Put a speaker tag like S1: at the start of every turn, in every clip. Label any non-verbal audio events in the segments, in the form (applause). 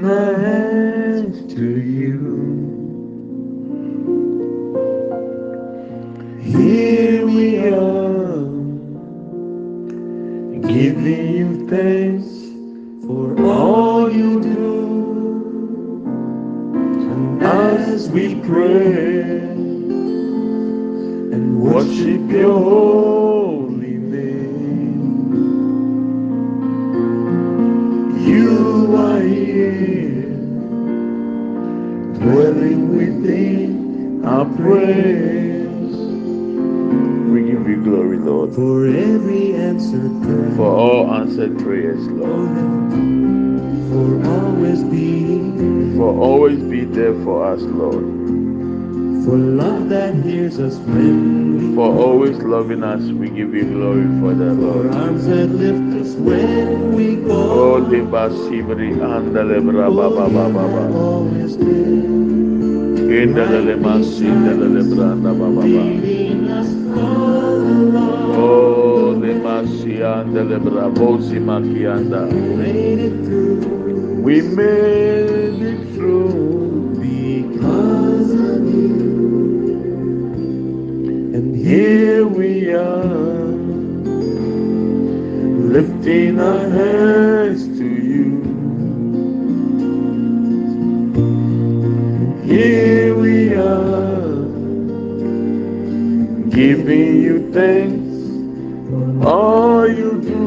S1: lifting loving us, we give you glory for that, Lord.
S2: arms that lift us when we
S1: Oh,
S2: go.
S1: liba sibri andale bra ba ba ba ba ba.
S2: Always there,
S1: Indale masi indale branda ba ba ba.
S2: leading us all along.
S1: Oh, lima si andale bra bosi makianda.
S2: Made it through
S1: We made it through. Lifting our hands to you. Here we are, giving you thanks for all you do.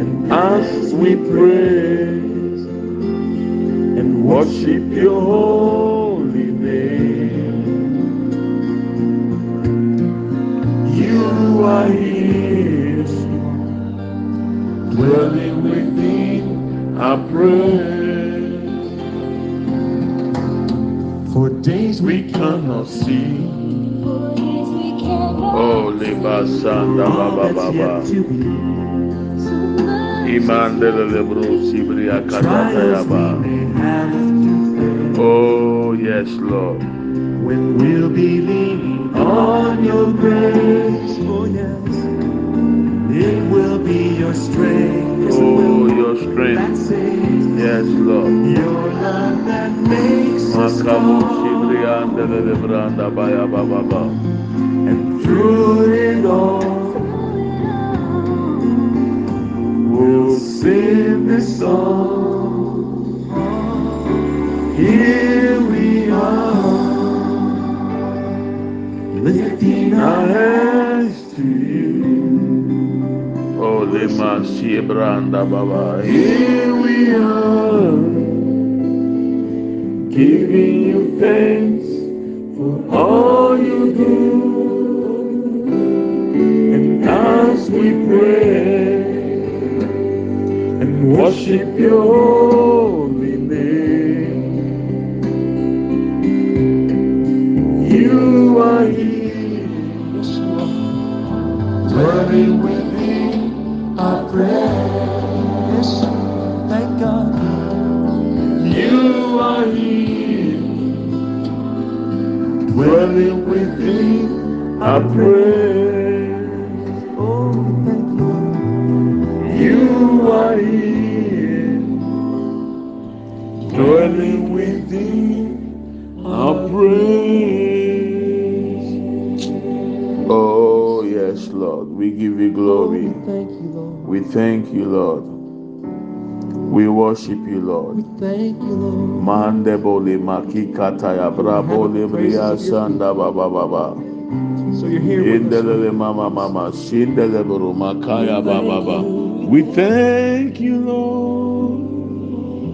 S1: And as we praise and worship your cannot see. Oh, liba sanda
S2: all
S1: baba
S2: that's
S1: baba.
S2: yet to be.
S1: Imandele lebro sibri akata
S2: Trials we
S1: yaba.
S2: may have to face.
S1: Oh, yes, Lord.
S2: When we'll be leaning on your grace, oh yes, it will be your strength, yes,
S1: Oh, your strength. Yes, Lord.
S2: your love that makes us strong, and through it all, we'll sing this song. Here we are, lifting
S1: our hands to you. Oh, lema siebranda baba. Here we are, giving you thanks all you do. And as we pray and worship your our prayers.
S2: Oh, thank you.
S1: You are here, dwelling within our praise. Oh, yes, Lord, we give you glory.
S2: Oh, thank you, Lord.
S1: We thank you, Lord. We worship you,
S2: We
S1: Lord.
S2: thank you, Lord.
S1: Mande makikata ya brabo lebria sanda baba baba.
S2: So you're here with us.
S1: Mama mama shindele makaya baba baba. We thank you, Lord.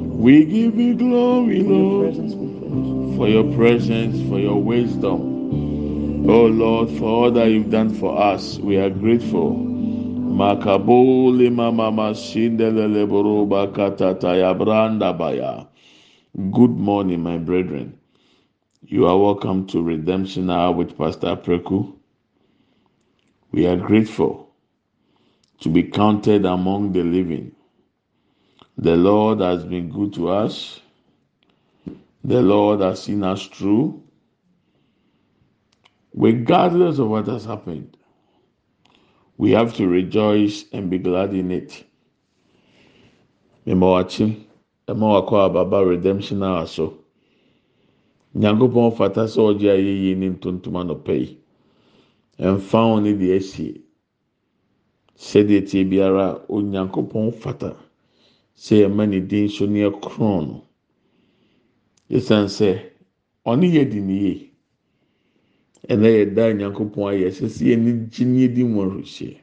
S1: We give you glory, Lord,
S2: presence, we praise.
S1: for your presence, for your wisdom. Oh Lord, for all that you've done for us, we are grateful. Makabuli mama mashindele buru bakata ya branda baya. Good morning, my brethren. You are welcome to Redemption Hour with Pastor Preku. We are grateful to be counted among the living. The Lord has been good to us. The Lord has seen us through. Regardless of what has happened, we have to rejoice and be glad in it. ɛma wakɔ ababa redemption hour nyankopɔn fata sɛ ɔgye ayɛyie ne ntontom anɔpɛ yi ɛmfa wɔn ne deɛ asie. Sɛdeɛ tie biara onyankopɔn fata sɛ yɛma ne din so ne ɛkorɔn no. Esan sɛ ɔne yɛ di ne yie. Ɛnna yɛ da nyankopɔn ayɛ sɛ sɛ yɛn gye ne di mu ɔrehyɛ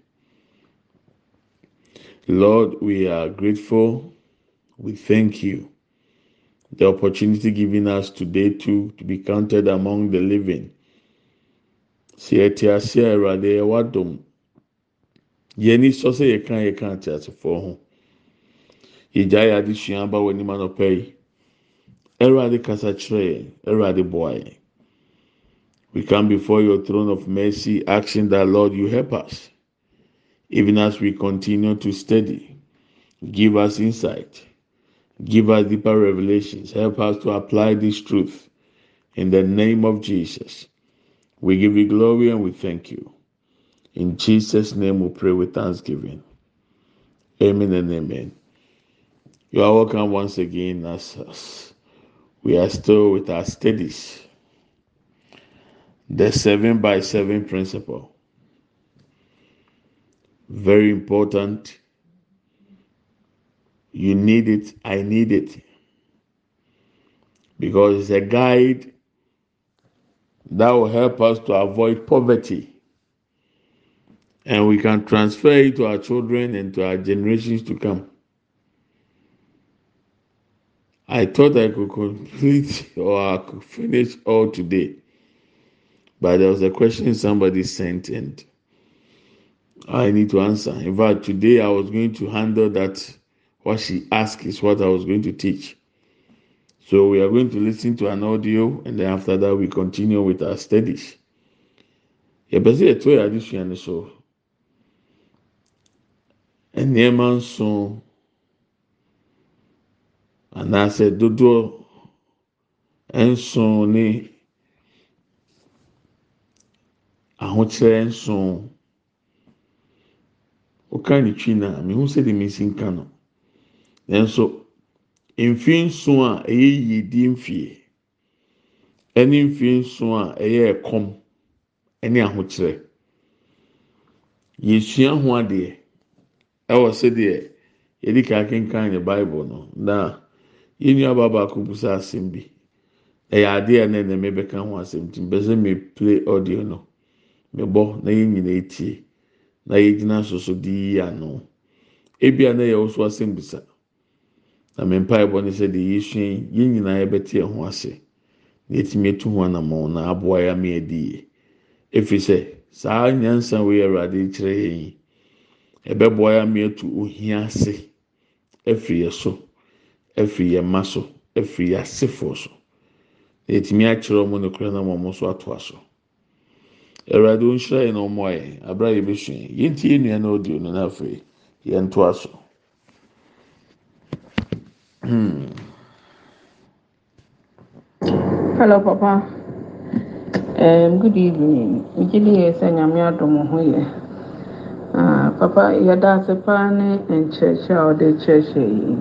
S1: lord we are grateful. We thank you the opportunity given us today to to be counted among the living. Sɛ yɛte ase a awurade yɛ wadom yɛn ni sɔ sɛ yɛka yɛka ate asefoɔ ho yɛgya yɛ adesua aba wɔ we come before your throne of mercy asking that lord you help us. Even as we continue to study give us insight give us deeper revelations. Help us to apply this truth. In the name of jesus we give you glory and we thank you. In jesus name we pray with thanksgiving. Amen and amen. You are welcome once again as, as we are still with our studies. The seven by seven principle. Very important you need it. I need it. Because it's a guide that will help us to avoid poverty. And we can transfer it to our children and to our generations to come. I thought i could complete (laughs) or i could finish all today. But there was a question somebody sent and i need to answer. In fact today i was going to handle that what she asked is what i was going to teach. So we are going to listen to an audio and then after that we continue with our studies. Yɛpɛ sɛ yɛto yɛ adesua no so. Nneɛma nson anaasɛ dodoɔ nson ne ahokyerɛ nson woka ne twi na mehu sɛ de mesi nka no nanso mfe nson a ɛyɛ yiedie mfie ɛne mfe nson a ɛyɛ ɛkɔm ɛne ahokyerɛ. Yɛsua ho adeɛ. Ɛwɔ sɛdeɛ yɛde ka akenkan ne bible no na yɛn nua baa baako busa asɛm bi. Ɛyɛ adeɛ a na ɛna mɛbɛka ho asɛm ti mbɛ sɛ mɛ play audio no. Mɛbɔ na yɛn nyinaa etie na yɛgyina soso de ano. Ebi a na yɛ ɔso asɛm bisa. Na mɛ mpa ɛbɔ ne sɛ deɛ yɛsua yi yɛn nyinaa yɛbɛte ɛho ase. Na yɛtumi etu ho anamɔ na aboa yɛ ama yɛdi yie efiri sɛ saa nyansa wei awurade kyerɛ yɛn yi ɛbɛboa yɛ ama yɛtu ohia ase efiri yɛ so efiri yɛ mma so efiri yɛ asefoɔ so. Na yɛtumi akyerɛ wɔn ne kura na wɔn nso atoa so awurade nhyira yɛn na wɔn ayɛ abira yɛ bɛsua yɛn. Ti yɛn nua na ɔdi no na afei yɛn toa so.
S3: Hello, Papa. Um, good evening. Megye yɛ sɛ nyame adom ho yɛ. Ah, Papa, yɛda ase paa ne nkyerɛkyerɛ a ɔde kyerɛkyerɛ yi.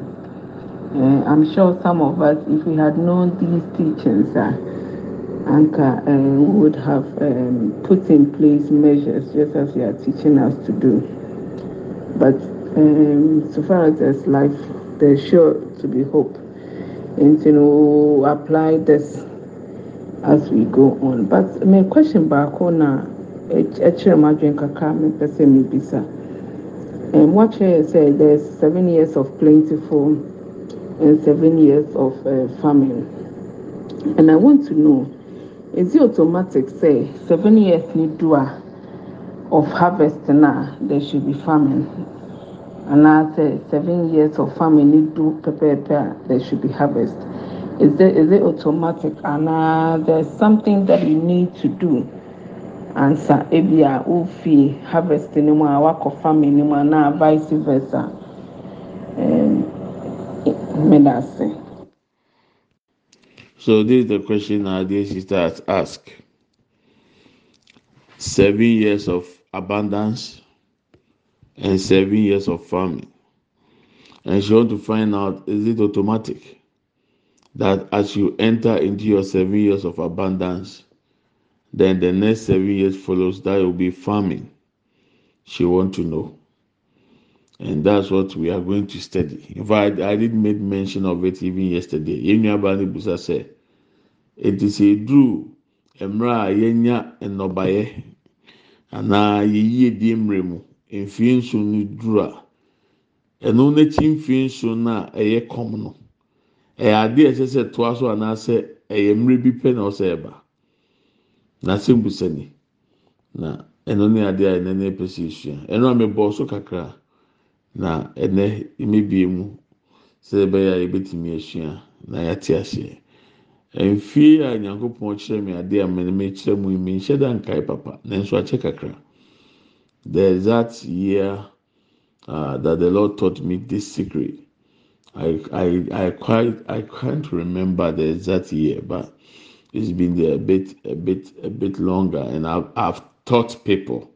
S3: Uh, I'm sure some of us, if we had known these teachings, uh, Anka, uh, we would have um, put in place measures just as you are teaching us to do. But um, so far as life, there's sure to be hope. And you know, apply this as we go on. But my question back on ɛkyerɛ mu adwene kakra mepɛ. Um, what chair said there's seven years of plentiful and seven years of uh, famine. And I want to know, is it automatic say seven years need do a of harvest now there should be famine? And I say seven years of farming need do prepare there should be harvest. Is there is it automatic and uh, there's something that you need to do? ansa ebi a wofi harvest ne mu a wakɔ farming ne mu anaa vice versa um, mmeda ase.
S1: So this is the question our dear sister has asked. Seven years of abundance and seven years of farming. and she want to find out is it automatic that as you enter into your seven years of abundance, then the next seven years follows that will be farming. She want to know. And that's what we are going to study. In fact, I did make mention of it even yesterday. Yenuabani Busa said, it is a drew mmerɛ a yɛnya nnɔbaeɛ anaa yɛyie die mmerɛ mu mfie nso no duru a ɛno n'akyi mfie nso no a ɛyɛ kɔm no ɛyɛ adeɛ a ɛsɛ sɛ toa so anaasɛ ɛyɛ mmerɛ bi pɛ na ɔsɛ ɛba. N'asɛm busani na ɛno ne adeɛ a ɛnɛ ne pɛ sɛ esua ɛno a mebɔ so kakra na ɛnɛ mmebie mu sɛ ɛbɛyɛ a yɛbɛtumi asua na yɛate aseɛ. Mfie a nyankopɔn kyerɛ mi adeɛ a mɛnɛmɛ kyerɛ mu yi mi nhyɛ da nkae papa nanso akyɛ kakra the exact year uh, that the lord taught me this secret. I i i quite i can't remember the exact year but it's been there a bit a bit a bit longer. And i've i've taught people.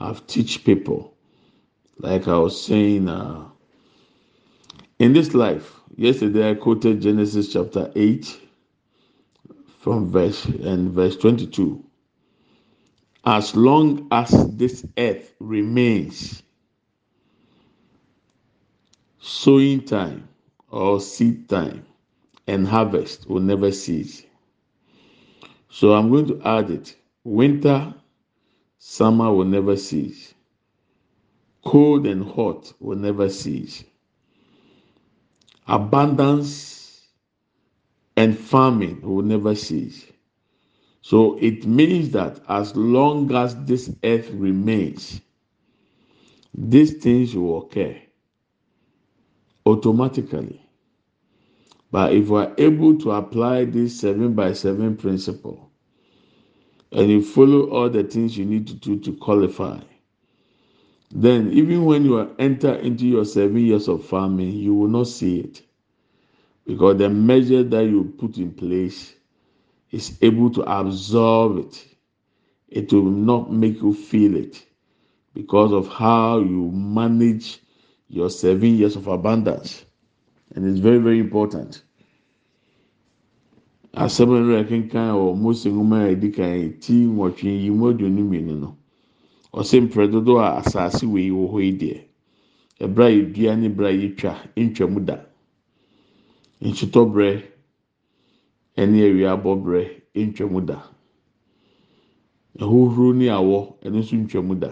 S1: I've teach people. Like i was saying uh, in this life yesterday i quoted genesis chapter 8 from verse and verse 22 as long as this earth remains. Sowing time or seed time and harvest will never cease. So i'm going to add it. Winter summer will never cease. Cold and hot will never cease. Abundance and famine will never cease so it means that as long as this earth remains, these things will occur automatically. But if we are able to apply this seven by seven principle and you follow all the things you need to do to qualify, then even when you enter into your seven years of farming, you will not see it because the measure that you put in place is able to absorb it. It will not make you feel it because of how you manage your seven years of abundance. And it's very, very important. asɛm no ɛkenkan wɔ mose nwoma a ɛdi kan ti nwɔtwe yi mu aduonu mmienu no ɔsɛ mpere dodoɔ a asase wɔ yi wɔ hɔ yi deɛ ɛbrɛ a yɛdua ne brɛ a yɛtwa ntwam da nsutɔbrɛ ɛne awia abɔbrɛ ntwam da. Ɛhohoro ne awɔ ɛno nso ntwam da.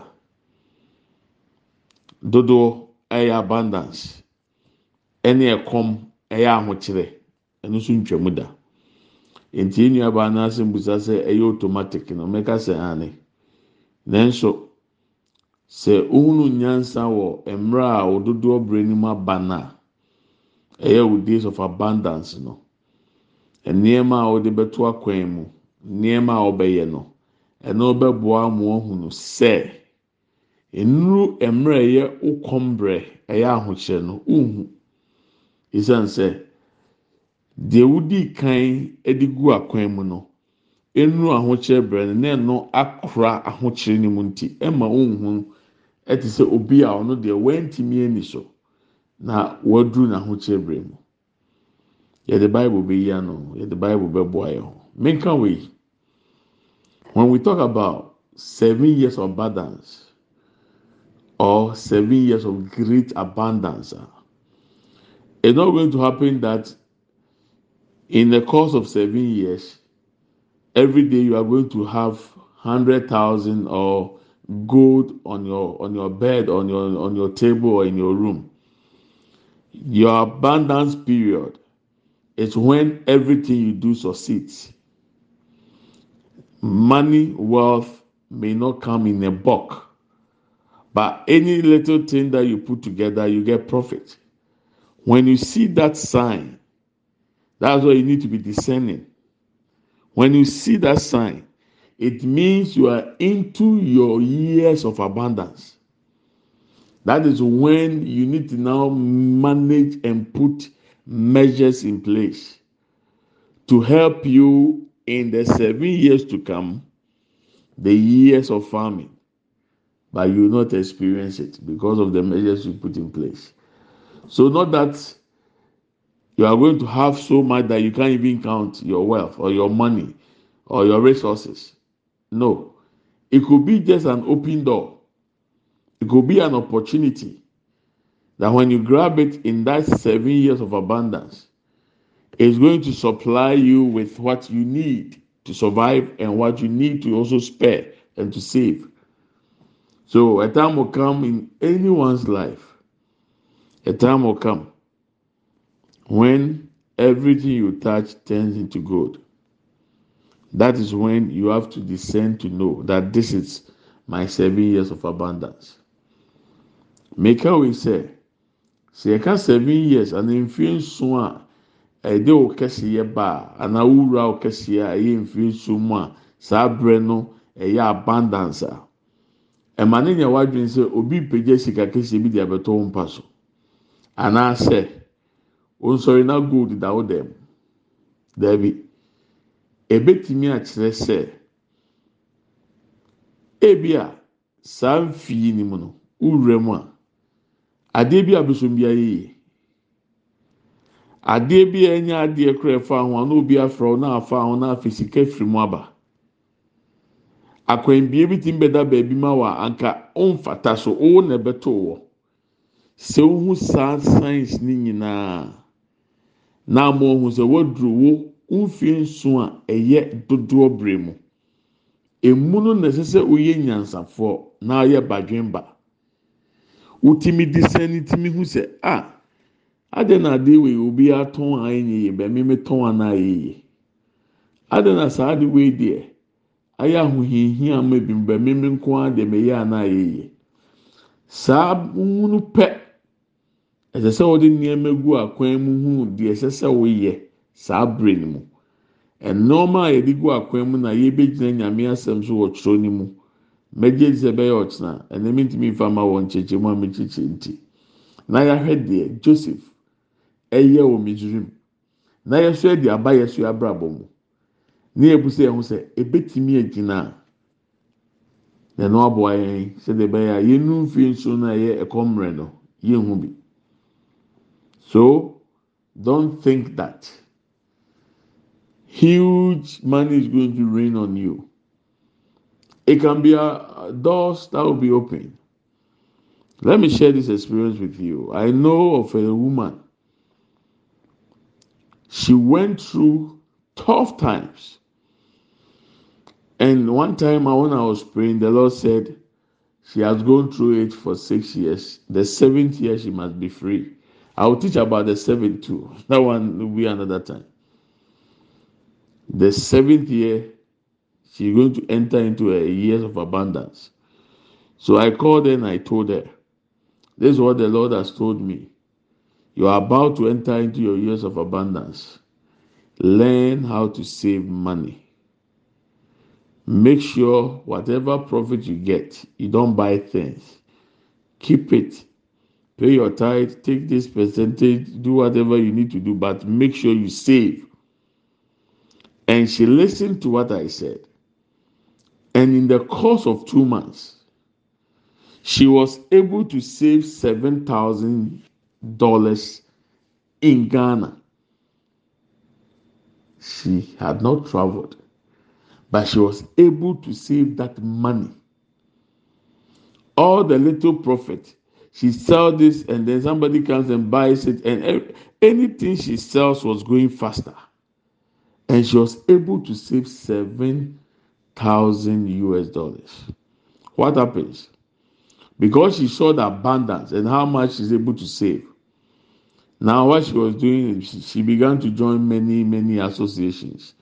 S1: Dodoɔ ɛyɛ abundance ɛne ɛkɔm ɛyɛ ahokyerɛ ɛno nso ntwam da. Nti enua baa n'ase mbusa sɛ ɛyɛ automatic no mɛka sɛ ane nanso sɛ ohunu nyansa wɔ mmerɛ a ɔdodoɔ brɛ ne mu aba na ɛyɛ o days of abundance no. Nneɛma a ɔde bɛto akwan mu nneɛma a ɔbɛyɛ no ɛno bɛboa ma ɔhunu sɛ nnuru mmerɛ ɛyɛ okɔm brɛ ɛyɛ ahokyerɛ no uhu esan sɛ deɛ wodi kan de gu akwan mu no nnuru ahokyerɛ brɛ no na ɛno akora ahokyerɛ no mu nti ɛma ohun ɛte sɛ obi a ɔno deɛ wɛntumi ani so na waduru n'ahokyerɛ brɛ mu. Yɛde bible bɛyi ano yɛde bible bɛboa yɛ ho menka wei when we talk about seven years of abundance or seven years of great abundance ah, it's not going to happen that in the course of seven years every day you are going to have hundred thousand or gold on your on your bed on your on your table or in your room. Your abundance period is when everything you do succeeds. Money wealth may not come in a bulk but any little thing that you put together you get profit. When you see that sign that's why you need to be discerning. When you see that sign it means you are into your years of abundance. That is when you need to now manage and put measures in place to help you in the seven years to come, the years of farming, but you will not experience it because of the measures you put in place. So not that you are going to have so much that you can't even count your wealth or your money or your resources. No, it could be just an open door. It could be an opportunity that when you grab it in that seven years of abundance, it's going to supply you with what you need to survive and what you need to also spare and to save. So a time will come in anyone's life, a time will come when everything you touch turns into gold. That is when you have to descend to know that this is my seven years of abundance. Make a say, sɛ yɛka seven years ana mfie nson a ɛde wo kɛseɛ ba a anaa wura wo kɛseɛ a ɛyɛ mfie nson mu a saa abere no ɛyɛ abundance a. Ɛma ne nyɛ wadwin sɛ obi pagya sika kɛseɛ bi de abɛtɔ wo mpa so. Anaasɛ onsɔre na gold da wo dɛm. Daabi ebetumi akyerɛ sɛ ebi a saa mfie ni mu no wura mu a adeɛ bi a besom bi ayɛ adeɛ bi a ɛnyɛ adeɛ kora ɛfa ho a na obi afra ho na afa ho na afɛ sika firi mu aba. Akwanbie bi ti bɛda baabi ma wa anka ɔnfata so ɔwɔ na ɛbɛto wɔ. Sɛ wohu saa science ne nyinaa na ama ɔhu sɛ waduro wo mfie nso a ɛyɛ dodoɔ bere mu. Emu no na ɛsɛ sɛ oyɛ nyansafoɔ na ɔyɛ badwemba. Wotumi di ne tumi hu sɛ a adi na ade wei obi atɔn a ɛnyɛ bɛmi mi tɔn a na ayɛ na saa ade wei deɛ ayɛ ahohiahia ama mu bɛmi mi nko ara deɛ mɛyɛ a na saa nhunu pɛ ɛsɛ sɛ wɔde nneɛma gu akwan mu hu deɛ ɛsɛ sɛ wɔyɛ saa bere no mu. Nneɛma a yɛde gu akwan mu na yɛbɛgyina nyame asɛm so wɔ twerɛ no mu. Mɛgye sɛ bɛyɛ ɔkyena ɛnna mi ntumi nfa ma wɔn kyekyɛ mu a mi kyekyɛ nti na yɛahwɛ deɛ joseph ɛyɛ wɔ misrim na yɛso ɛde aba yɛso abrabɔ mu ne ebusa yɛn ho sɛ ebetumi agyina na ɛno aboa yɛn sɛdeɛ ɛbɛyɛ a yɛnu mfie nso na ɛyɛ ɛkɔmmerɛ no yɛnhu bi. So don't think that. Huge money is going to rain on you. It can be a doors that will be open. Let me share this experience with you. I know of a woman. She went through tough times. And one time when I was praying, the Lord said she has gone through it for six years. The seventh year she must be free. I will teach about the seventh too. (laughs) That one will be another time. The seventh year, she's going to enter into a years of abundance. So I called her and I told her, This is what the Lord has told me. You are about to enter into your years of abundance. Learn how to save money. Make sure whatever profit you get, you don't buy things. Keep it. Pay your tithe, take this percentage, do whatever you need to do, but make sure you save. And she listened to what I said. And in the course of two months, she was able to save $7,000 in Ghana. She had not traveled, but she was able to save that money. All the little profit, she sells this and then somebody comes and buys it, and anything she sells was going faster. And she was able to save seven thousand US dollars. What happens? Because she saw the abundance and how much she's able to save. Now, what she was doing she began to join many, many associations,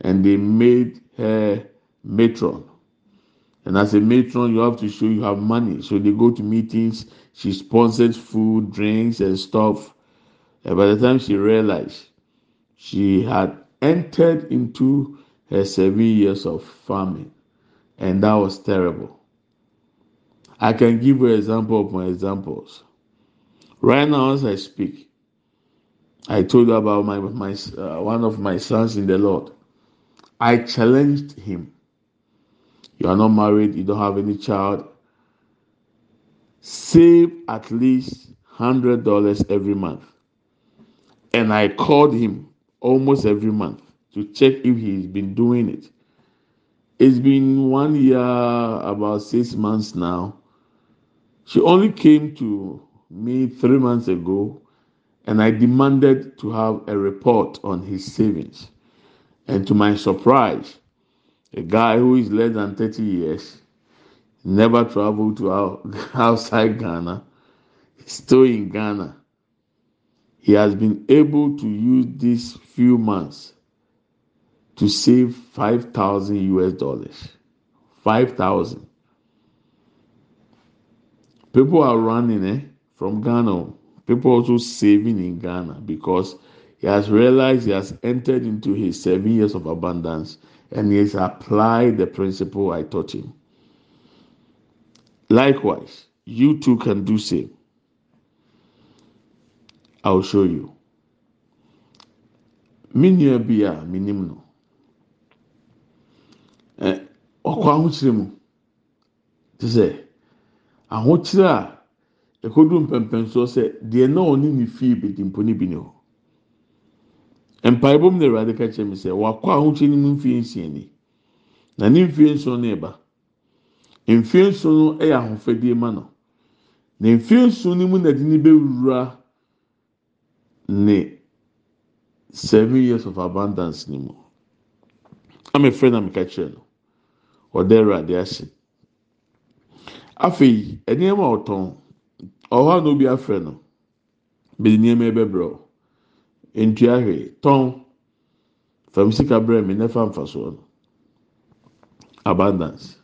S1: and they made her matron. And as a matron, you have to show you have money. So they go to meetings. She sponsored food, drinks, and stuff. And by the time she realized, she had entered into her seven years of farming, and that was terrible. I can give you an example of my examples. Right now, as I speak, I told you about my, my uh, one of my sons in the Lord. I challenged him. You are not married, you don't have any child. Save at least hundred dollars every month, and I called him almost every month to check if he's been doing it. It's been one year, about six months now. She only came to me three months ago, and I demanded to have a report on his savings. And to my surprise, a guy who is less than 30 years, never traveled to (laughs) outside Ghana, still in Ghana. He has been able to use these few months to save 5,000 US dollars. 5,000. People are running eh, from Ghana. People also saving in Ghana because he has realized he has entered into his seven years of abundance and he has applied the principle I taught him. Likewise, you too can do same. I'll show you. Me nua bi ɔkɔ ahokyere mu. Te sɛ ahokyere a ekodu mpɛmpɛnsoɔ sɛ deɛ na ɔne ne fie bedi mpo ne bi ne hɔ. Mpaebɔ mu na awurade ka kyerɛ mi sɛ wakɔ ahokyere no mu mfie nsia ni. Na ne mfie nson no ɛba. Mfie nson no yɛ ahofadie ma no. Na mfie nson no mu na de ne bɛwura ne seven years of abundance ne mu. Ama efra na meka kyerɛ no ɔda awurade ase. Afei nneɛma a ɔtɔn ɔhɔ a na obi afrɛ no bɛde nneɛma ɛbɛbrɛ o ntua hwee tɔn fam sika brɛ mi nefa nfa soɔ no. Abundance.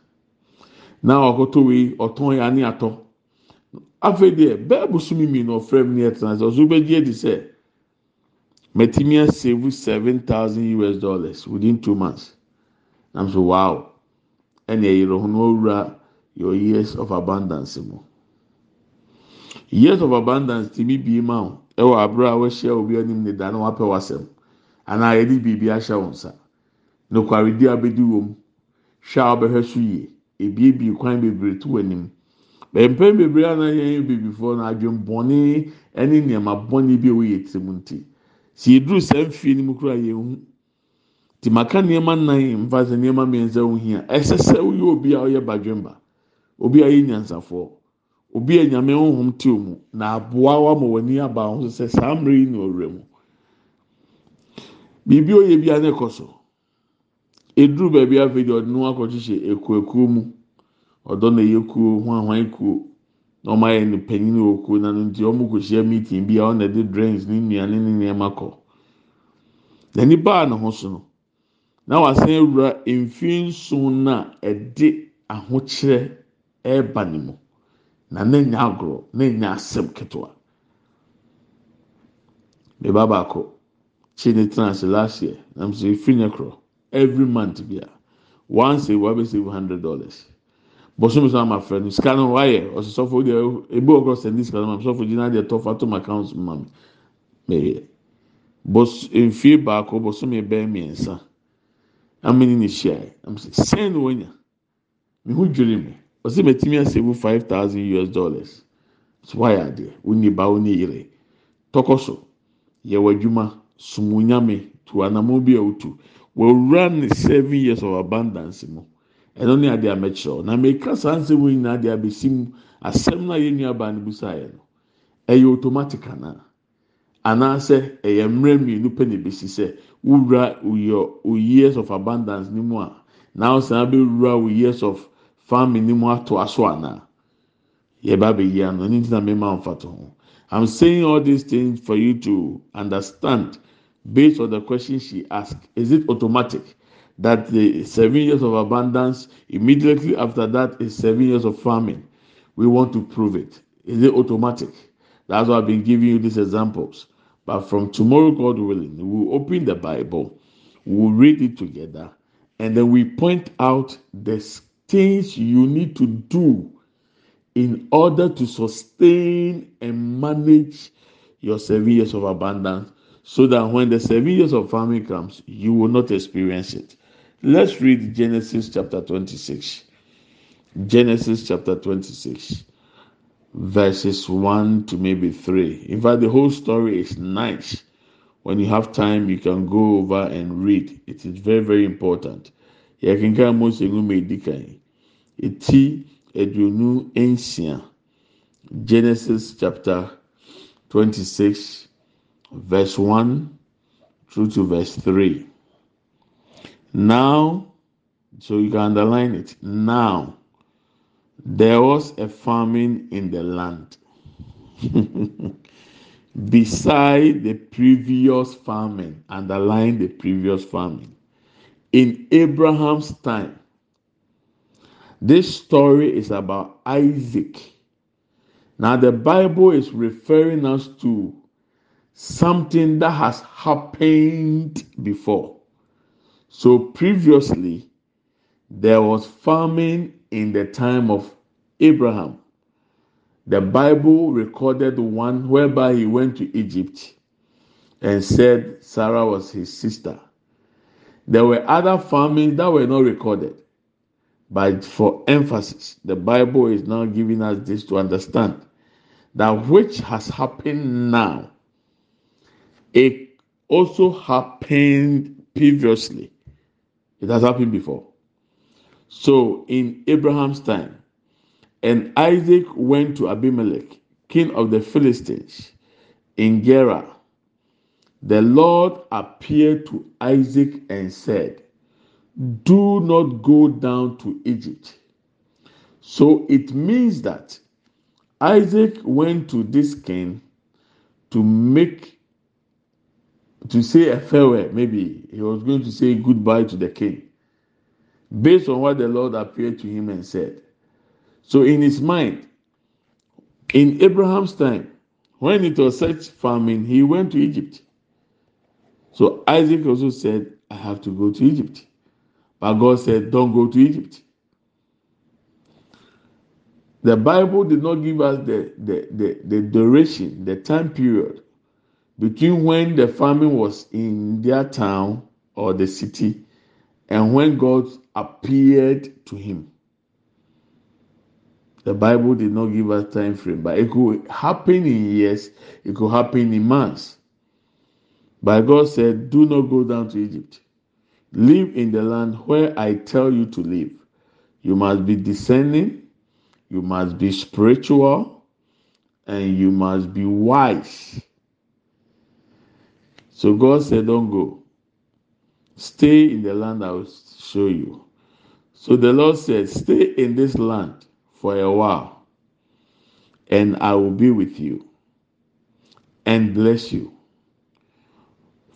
S1: Na ɔkɔtɔ wei ɔtɔn yɛ ani atɔ. Afei deɛ bɛɛ bosomi mi na ɔfrɛ mi ne ɛtena sɛ ɔso bɛgye edi sɛ mɛtumi asave seven thousand us dollars within two months. Na so wow ɛna ɛyere ho na ɔwura your years of abundance mu. Years of abundance ti bie ma o ɛwɔ abere a wɔahyia obi anim ne da na wapɛ wasɛm anaa yɛde biribi ahyɛ wɔn nsa nokwaredi abedi wɔm hwɛ a wɔbɛhwɛ so yie ebiebie kwan bebree to wɔn anim mpɛn bebree a na yɛn bebifoɔ no adwembɔne ɛne nneɛma bɔne bi a wɔyɛ tirim nti si eduru saa mfie no mu kura yɛn ho ti maka nneɛma nan mfa sɛ nneɛma mmiɛnsa ho hia. Ɛsɛ sɛ woyɛ obi a ɔyɛ badwemba. Obi a ɔyɛ nyansafoɔ. Obi a nyame honhom te mu na aboa wa ma w'ani aba ho sɛ saa mmerɛ yi na ɔwura mu. Biribi oyɛ bi a ne kɔ so eduru baabi afei deɛ ɔde no akɔhyehyɛ ekuo mu. Ɔdɔ na ɛyɛ kuo hwanhwan kuo na ɔmo ayɛ no panyin wɔ kuo na no nti ɔmo kɔhyia meeting bi a ɔna de drinks ne nnuane ne nneɛma kɔ. Na nipa a ne ho so no na wasan awura mfie nson na ɛde ahokyerɛ ɛɛba ne mu. Na ne nya agorɔ ne nya asɛm ketewa. Beba baako kyi ne tena ase last year nam so efi ne korɔ every month bi a once a wabe save hundred dollars. Bɔsɔmi sɔ ama fɛ no sika no wayɛ. Ɔsosɔfo deɛ ebi wɔ kɔ sɛndi sika no ma sɔfo gyina deɛ tɔfa to ma account ma mi mɛyɛ bɔs mfie baako bɔsɔmi bɛɛ mmiɛnsa amene ne hyia sɛn na wanya me ho dwere mu ɔsɛ matumi asɛbu five thousand us dollars. So wayɛ adeɛ. Wonni ba wonni yere. Tɔkɔ so. Yɛ w'adwuma sumunyame tu anamo bi a wotu. Wɔwura ne seven years of abundance mu. Ɛno ne adeɛ a mɛkyerɛ na mɛka saa nsɛm yi nyinaa de abɛsi mu. Asɛm no a yɛn nua baa no busaeɛ no ɛyɛ automatic anaa? Anaasɛ ɛyɛ mmerɛ mmienu pɛ na ebesi sɛ wura your years of abundance ne mu a na ɔsan abɛwura wo years of farming ne mu ato aso anaa yɛba abɛyi ano ɛne ti na mɛma nfa to ho. I'm saying all these things for you to understand based on the question she asked. Is it automatic that the seven years of abundance immediately after that is seven years of farming? We want to prove it. Is it automatic? That's why i've been giving you these examples but from tomorrow god willing we will open the bible we will read it together and then we point out the things you need to do in order to sustain and manage your seven years of abundance so that when the seven years of farming comes, you will not experience it. Let's read Genesis chapter 26. Genesis chapter 26. Verses 1 to maybe 3. In fact, the whole story is nice. When you have time, you can go over and read. It is very, very important. yɛkenkan mose nwoma edi kan eti aduonu nsia genesis chapter twenty six verse one through to verse three now so you can underline it now there was a famine in the land (laughs) beside the previous famine underline the previous famine in Abraham's time. This story is about Isaac. Now, the Bible is referring us to something that has happened before. So, previously, there was famine in the time of Abraham. The Bible recorded one whereby he went to Egypt and said Sarah was his sister. There were other famines that were not recorded. But for emphasis, the Bible is now giving us this to understand that which has happened now, it also happened previously. It has happened before. So in Abraham's time, and Isaac went to Abimelech, king of the Philistines, in Gerar the Lord appeared to Isaac and said, Do not go down to Egypt. So it means that Isaac went to this king to make, to say a farewell. Maybe he was going to say goodbye to the king based on what the Lord appeared to him and said. So in his mind, in Abraham's time, when it was such famine, he went to Egypt. So Isaac also said, I have to go to Egypt. But God said, Don't go to Egypt. The Bible did not give us the, the, the, the duration, the time period between when the famine was in their town or the city and when God appeared to him. The Bible did not give us time frame, but it could happen in years, it could happen in months. But God said, Do not go down to Egypt. Live in the land where I tell you to live. You must be discerning, you must be spiritual, and you must be wise. So God said, Don't go. Stay in the land I will show you. So the Lord said, Stay in this land for a while, and I will be with you and bless you.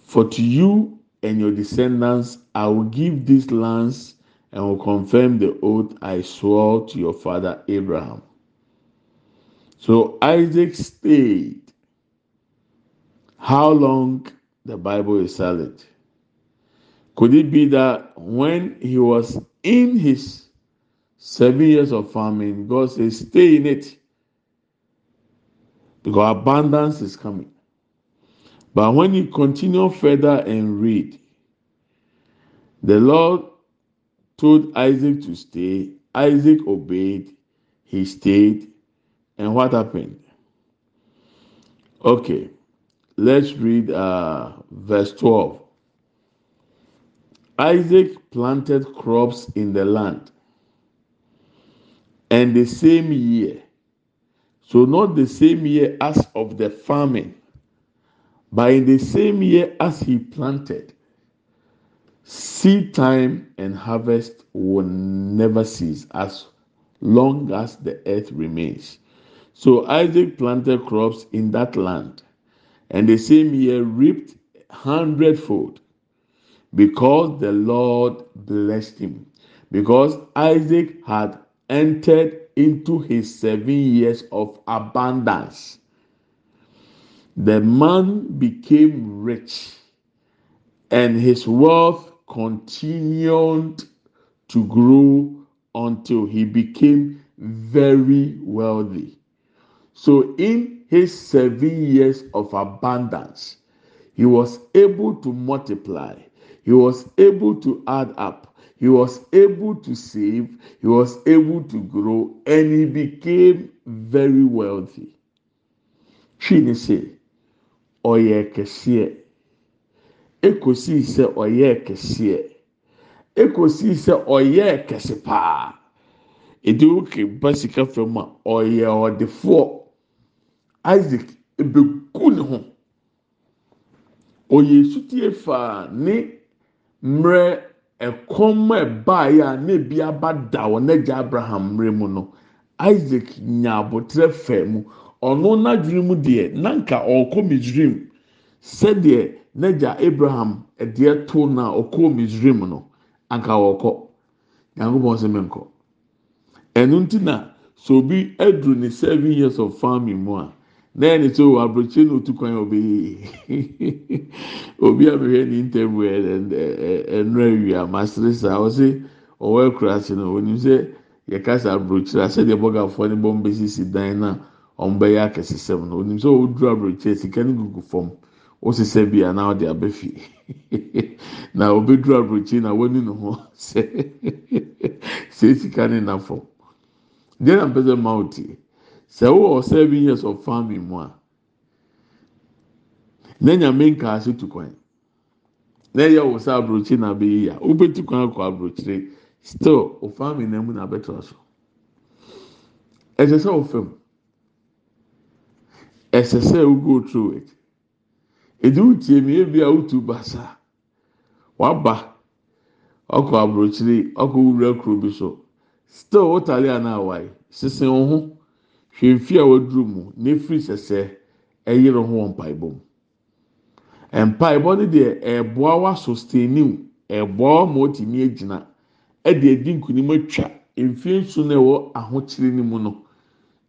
S1: For to you and your descendants I will give these lands and will confirm the oath I swore to your father Abraham. So Isaac stayed. How long the Bible is silent? Could it be that when he was in his seven years of farming, God says, Stay in it because abundance is coming. But when you continue further and read, the Lord told Isaac to stay. Isaac obeyed. He stayed. And what happened? Okay, let's read uh, verse 12. Isaac planted crops in the land. And the same year, so not the same year as of the famine, but in the same year as he planted, seed time and harvest will never cease as long as the earth remains. So Isaac planted crops in that land, and the same year reaped hundredfold because the Lord blessed him. Because Isaac had entered into his seven years of abundance the man became rich and his wealth continued to grow until he became very wealthy. So, in his seven years of abundance, he was able to multiply, he was able to add up, he was able to save. He was able to grow. And he became very wealthy. Twi ne se ɔyɛ kɛseɛ. Ekosi sɛ ɔyɛ kɛseɛ. Ekosi sɛ ɔyɛ kɛse paa. Edi oke ba sika fam a ɔyɛ ɔdefoɔ. Isaac ebegu ne ho. Ɔyɛ esutie faa ne mmerɛ ɛkɔm a ɛbaeɛ a na ebi aba da wɔ n'agya abraham mmerɛ mu no isaac nya abotire fɛ mu. Ɔno n'adwene mu deɛ nanka ɔrekɔ misrim sɛdeɛ n'agya abraham ɛdeɛ to na ɔkɔ misrim no anka ɔrekɔ. Nyankopɔn sɛ menkɔ. Ɛno nti na so aduru ne seven years of farming mu a na ɛne sɛ o aburokyi na otu kwan obi obi a mehwɛ ne ntɛm wɛ ɛnura wia masere saa ɔsi ɔwɔ akuraase no onim sɛ yɛkasa aburokyi a sɛdeɛ bɔgafoɔ ne bɔn besisi dan na wɔn bɛyɛ akɛsesɛm no onim sɛ ɔduru aburokyi sika ne gugu fam osisa bi a na ɔde aba fie na obeduru aburokyi na wɔni ne ho sɛ sɛ sika ne na fam deɛ na mpɛ sɛ sɛ wowɔ seven years of farming mu a na nyame nka ase tu kwan. Na ɛyɛ wɔ sɛ aburokyi na abɛyi a wobɛtu kwan akɔ aburokyire. Still o farming na mu na abɛtɔ so. Ɛsɛ sɛ o fam ɛsɛ sɛ o go through it. Edi o tie mi ebi a o tu basa. Waba ɔkɔ aburokyire ɔkɔ wura kuro bi so. Still o tali a na sisi wo ho. Hwɛ nfi a waduru mu n'efiri sɛsɛ ɛyere ho mpaebɔ mu. Mpaebɔ no deɛ ɛɛboa wa sustain new ɛɛboa ma otimi egyina ɛde edi nkunim atwa mfie nso na ɛwɔ ahokyere no mu no.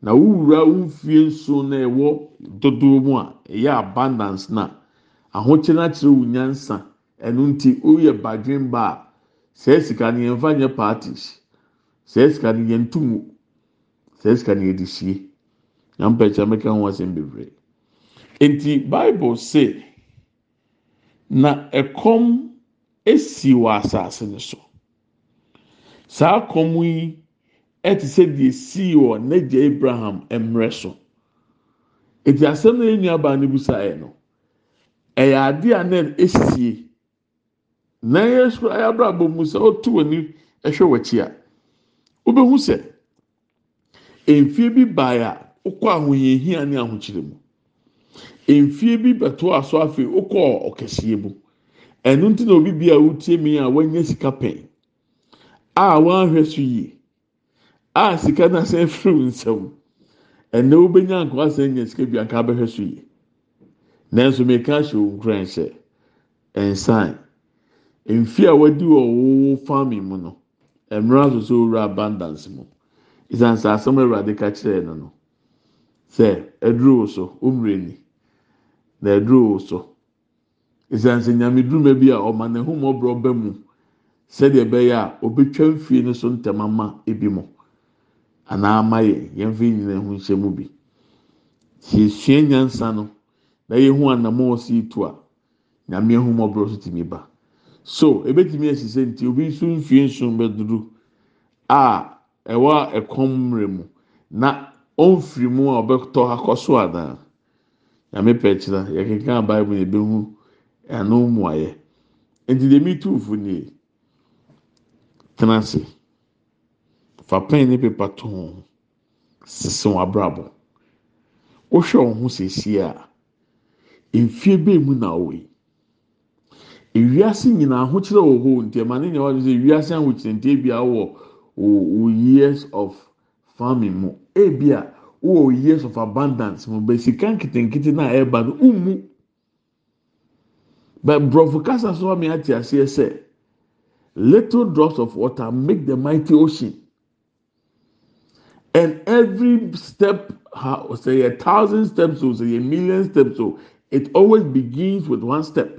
S1: Na wowura mfie nso na ɛwɔ dodoɔ mu a ɛyɛ abundance na ahokyere akyerɛ wo nyansa. Ɛno nti oyɛ badwin ba a sɛ sika no yɛn fa nyɛ parties. Sɛ sika no yɛn ntum sɛ sika no yɛde sie. Na mpɛkyɛ mɛka ho asɛm bebree. Nti bible say na ɛkɔm esi wɔ asase no so. Saa kɔm yi ɛte sɛ deɛ sii wɔ n'agya abraham mmerɛ so. Eti asɛm na yɛn nuabaa no busa yɛ no ɛyɛ ade a na esie. Na yɛ abrabɔ mu sɛ ɔtu wɔ ni ɛhwɛ wɔ akyi a wobɛhu sɛ mfie bi baa a wokɔ ahohiahia ne ahokyere mu. Mfie bi bɛto aso afei wokɔ ɔkɛseɛ mu. Ɛno nti na obi bi a wotie mi a wanya sika pɛn a wɔahwɛ so yie a sika no asan firi nsam. Ɛnna wobɛnya nkɔ asan nya sika bi anka abɛhwɛ so yie. Nanso meka ahyɛ wo nkran sɛ nsan mfie a wadi wɔ wo farming mu no mmerɛ asosɔ owura abundance mu. Isan sɛ asɛm awurade ka kyerɛ no no sɛ aduro so na aduro so. Isan sɛ nyame a ɔma ne ho mɔborɔ ba mu sɛdeɛ ɛbɛyɛ a obetwa mfie no so ebi mo anaa ama yɛ yɛn fi nyina ho nhyɛ mu bi. Yɛsua nyansa no na yɛn ho anamɔ ɔsi to a nyame ho mɔborɔ so tumi ba. So ebetumi esise nti obi nso mfie nso bɛduru a ɛwɔ ɛkɔm mmerɛ mu. Na ɔnfiri mu a ɔbɛtɔ akɔ so adaa nyame pɛ kyerɛ yɛkeka baibu na ebehu ɛno mu ayɛ. Nti deɛ mi tu fu nie tena ase. Fa pɛn ne pepa to ho sisi wɔn abrabɔ. Wohwɛ wɔn ho siesie a mfie bɛn mu na ɔwɔ yi ewiase nyinaa ahokyerɛ wɔ hɔ nti ne nyɛ wɔde sɛ ewiase ahokyerɛnte bi a wɔ wɔ years of farming mu. Ebi a wɔ years of abundance mu. Bɛ sika nketenkete na ɛreba no umu bɛ borɔfo kasa so ɔmo ate aseɛ sɛ little drops of water make the mighty ocean. And every step say a thousand steps o say a million steps o it always begins with one step.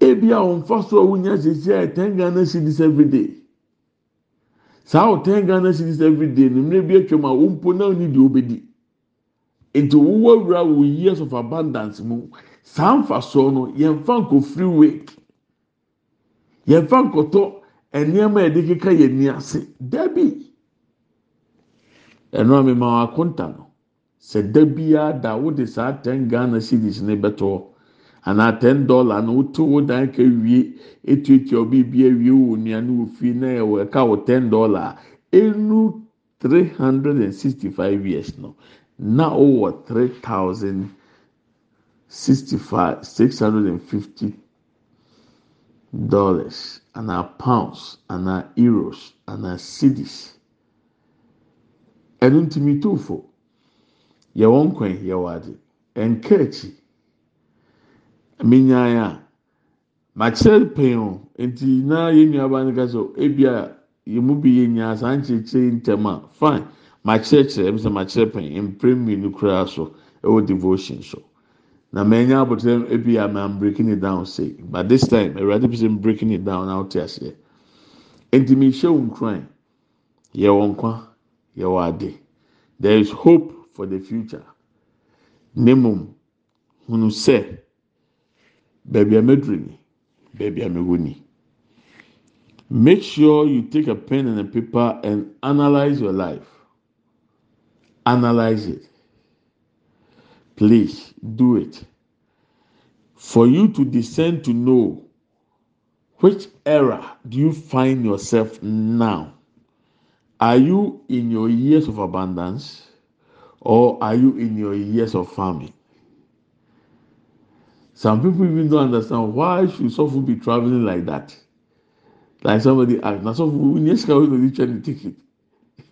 S1: Ebi a wɔn fa so a wonya sisi a ten ghana cedis every day saa o ten ghana cedis every day ne mmerɛ bi atwam a wɔn mpo na oni deɛ obedi nti wɔwɔ awura wɔ years of abundance mu. Saa nfa soɔ no yɛn fa nko free wake yɛfa nkɔtɔ nneɛma yɛde keka yɛn ni ase dabi. Ɛno a mema akonta no sɛ dabiara da wode saa ten ghana cedis ne bɛtɔ anaa ten dollar no woto wo dan ka wie etuatua obi bi awie wɔ nnuane wɔ fie na ɛwɔ ɛka wɔ ten dollar. Enu three hundred and sixty five years no na ɔwɔ three thousand sixty five six hundred and fifty dollars. Anaa pounds anaa euros anaa cedis. Ɛno ntumi tó fo. Yɛwɔ nkwan yɛwɔ ade. Nka akyi menyan a makyerɛ pɛn o nti na yɛn nuaba no ka so ebi a yɛn mu bi yɛ nyaa saa nkyerɛkyerɛ ntɛm a fine. Makyerɛkyerɛ ɛmu sɛ makyerɛ pɛn. Mpere mmienu koraa so ɛwɔ devotion so. Na mɛnya abotire ebi a i'm breaking it down say. But this time ɛwurade bi sɛ breaking it down na ɔte aseɛ. Nti mi hyɛ wɔn kran yɛwɔ nkwa yɛwɔ ade. There is hope for the future. Ne mu hunu sɛ baabi a mɛduru ni baabi a mɛwɔ ni make sure you take a pen and a paper and analyse your life. Analyse it. Please do it. For you to discern to know which era do you find yourself now? Are you in your years of abundance or are you in your years of famine some people even don't understand why should someone be traveling like that? Like somebody ask na someone we need to wey the ticket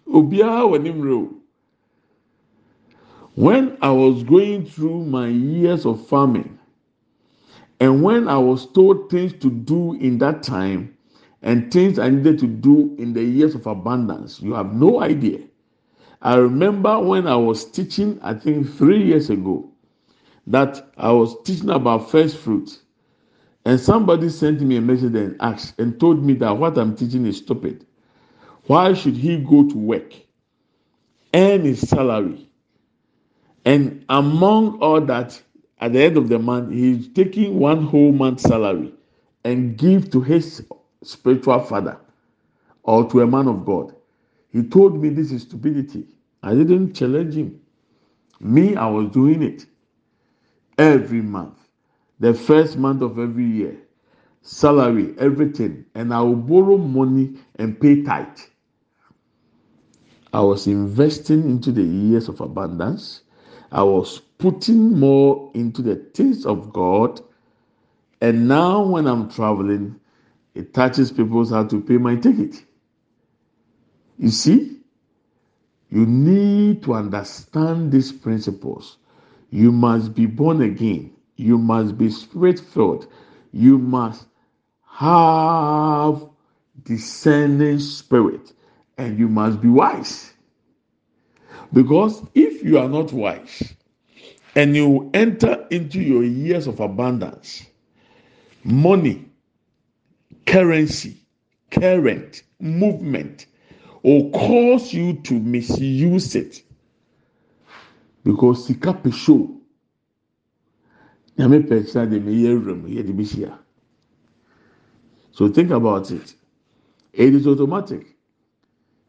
S1: obiara wɔ nim real when i was going through my years of farming and when i was told things to do in that time and things i needed to do in the years of abundance you have no idea. I remember when i was teaching i think three years ago that i was teaching about first fruit and somebody sent me a message and asked and told me that what i'm teaching is stupid why should he go to work earn his salary and among all that, at the end of the month, he's taking one whole month's salary and give to his spiritual father or to a man of God. He told me this is stupidity. I didn't challenge him. Me, I was doing it every month, the first month of every year, salary, everything, and I will borrow money and pay tithe. I was investing into the years of abundance. I was putting more into the things of God. And now, when I'm traveling, it touches people's heart to pay my ticket. You see, you need to understand these principles. You must be born again. You must be spirit filled. You must have discerning spirit. And you must be wise. Because if you are not wise and you enter into your years of abundance, money, currency, current, movement will cause you to misuse it. Because sika pesho, nyame pɛkyɛ de me yɛ wura mu yɛ de bi hyia. So think about it. It is automatic.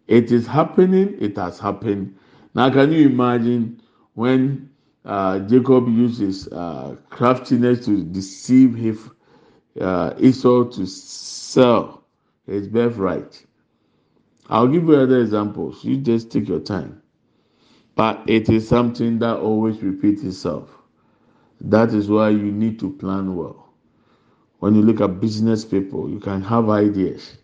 S1: It is happening. It has happened. Now, can you imagine when uh, Jacob uses uh, craftiness to deceive his, uh, Esau to sell his birthright? I'll give you other examples. You just take your time. But it is something that always repeats itself. That is why you need to plan well. When you look at business people, you can have ideas.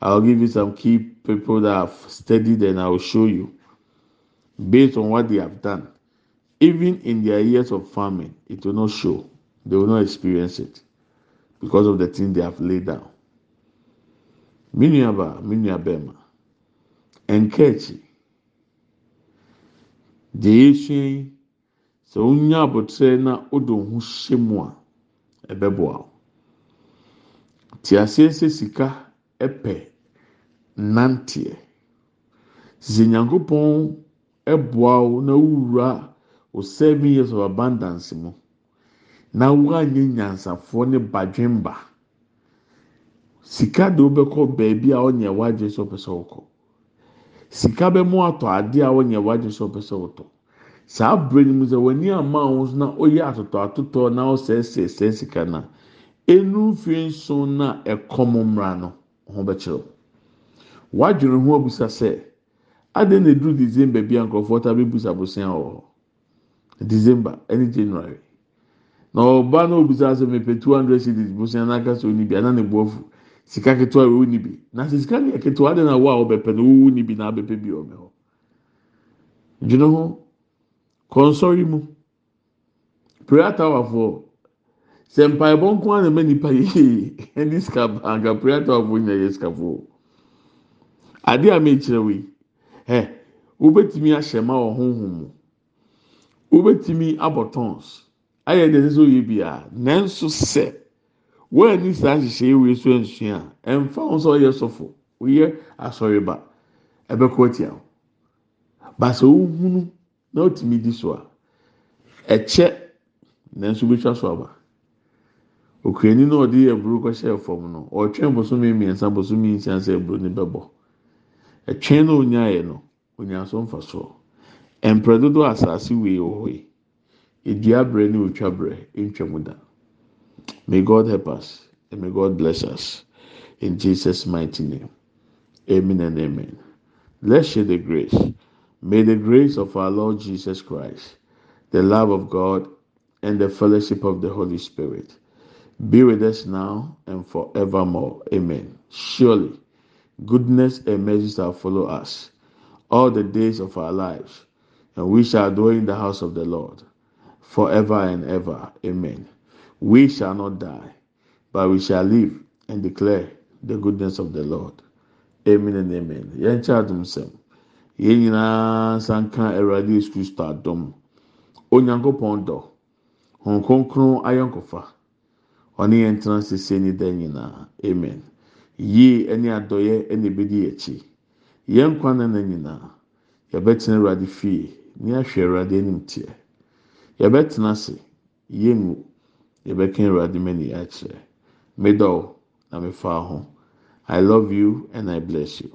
S1: I'll give you some key people that have studied and I will show you based on what they have done. Even in their years of farming, it will not show. They will not experience it because of the thing they have laid down. Miniaba, miniabema, enkechi. Deɛ esua yi, sɛ wonya abotire na wode wo ho hyɛ mu a, ɛbɛboa wo. Te aseɛ sɛ sika ɛpɛ nanteɛ. Sɛ nyankopɔn ɛboa wo na wowura wo seven years of abundance mu na woanyɛ nyansafoɔ ne badwemba sika de wobɛkɔ beebi a ɔnyɛ wadwe sɛ ɔpɛ sɛ ɔkɔ sika bɛmo atɔ adeɛ a ɔnyɛ wagye sɛ ɔpɛ sɛ ɔtɔ saa abiri mu sɛ wɔn ani ama wɔn na ɔyɛ atotɔ atotɔ na ɔsɛsɛ sɛ sika na enu mfiri nson na ɛkɔm mmra no ho bɛkyerɛw. Wadwene ho abusa sɛ adeɛ na edu december bi a nkurɔfoɔ ta bɛ busa bosia wɔ hɔ? December ɛne january. Na ɔba na obusa sɛ mepɛ two hundred cedis bosia n'aka sɛ oni ana ne bu afu. Sika ketewa ewu ni bi na sɛ sika ne yɛ ketewa adi na wo a ɔbɛpɛ na owu ni bi na abɛpɛ bi ɔmɛ hɔ dwene ho kɔnsɔre mu. Prayer tower foɔ sɛ mpaebɔ nko ara na ɛmɛ nipa yie (laughs) ɛne sika anka prayer tower foɔ nyina yɛ sika foɔ ade a mekyerɛ wo yi ɛ wobɛtumi ahyɛ ma wɔ honhom mu. Wobɛtumi abɔ tons. Ayɛ deɛ ɛsɛ sɛ oyɛ bia. Nanso sɛ wɔn ani saa nhyehyɛ yi wei so nsua a ɛnfa wɔn sɛ ɔyɛ sɔfo oyɛ asɔreba ɛbɛkɔ tia o baasa ohunu na otumi di so a ɛkyɛ nanso betwa so aba okurani na ɔde aburo kɔhyɛ fam no. Ɔtwɛn bosomi mmiɛnsa bosomi nsia sɛ aburo ne bɛbɔ ɛtwɛn na onyaayɛ no onyaa mfa soɔ mpere dodo asase wei wɔ hɔ yi edua brɛ ne otwa may god help us and may god bless us. In jesus mighty name. Amen and amen. Let's share the grace. May the grace of our lord jesus christ the love of god and the fellowship of the holy spirit be with us now and forevermore. Amen. Surely goodness and mercy shall follow us all the days of our lives and we shall dwell in the house of the Lord forever and ever. Amen. We shall not die, but we shall live and declare the goodness of the Lord. Amen and amen. Yɛn kyɛ adum sɛm. Yɛn nyinaa sanka Awurade Yesu Kristo adum. Onyankopɔn dɔ. Hɔn kronkron ayɔnkofa. Ɔne yɛn tena sese ne da nyinaa. Amen. Yie ɛne adɔyɛ ɛna ebedi akyi. Yɛn kwan na nyinaa. Yɛbɛtena Awurade fie. ne ahwɛ awurade anim ase yɛngu yɛbɛka awurade mani akyerɛ medɔw na mefa ho i love you and i bless you.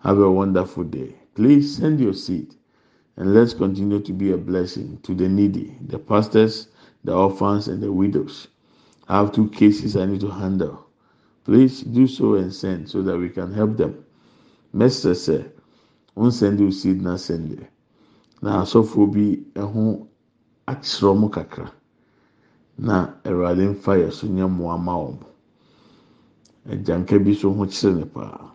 S1: Have a wonderful day. Please send your seed and let's continue to be a blessing to the needy the pastors the orphans and the widows. I have two cases i need to handle. Please do so and send so that we can help them. Message say on send your seed na send it na asɔfoɔ bi ho akyerɛ wɔn kakra na awurade mfa yɛ so nyɛ mmoa ma wɔn. Agyanka bi so ho kyerɛ ne paa.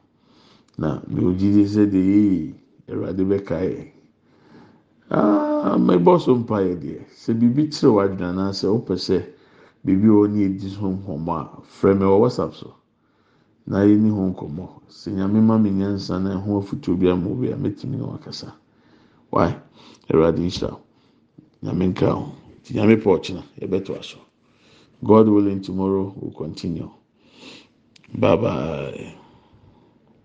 S1: Na deɛ ogyidi sɛ deɛ yɛyi awurade bɛka yɛ aa mɛbɔ so mpa yɛ deɛ sɛ biribi kyerɛ wadwina anaasɛ wopɛ sɛ biribi wɔ ne edi so nkɔmɔ a frɛ mi wɔ whatsapp so. Na yɛ ni ho nkɔmɔ sɛ nyame ma mi nyansa na ɛho afutuo bi ama obi a mɛtumi na wakasa. Why? Awurade nhyira nyame nka ho nti nyame pɔ ɔkyena yɛbɛto aso god willing tomorrow will continue bye bye.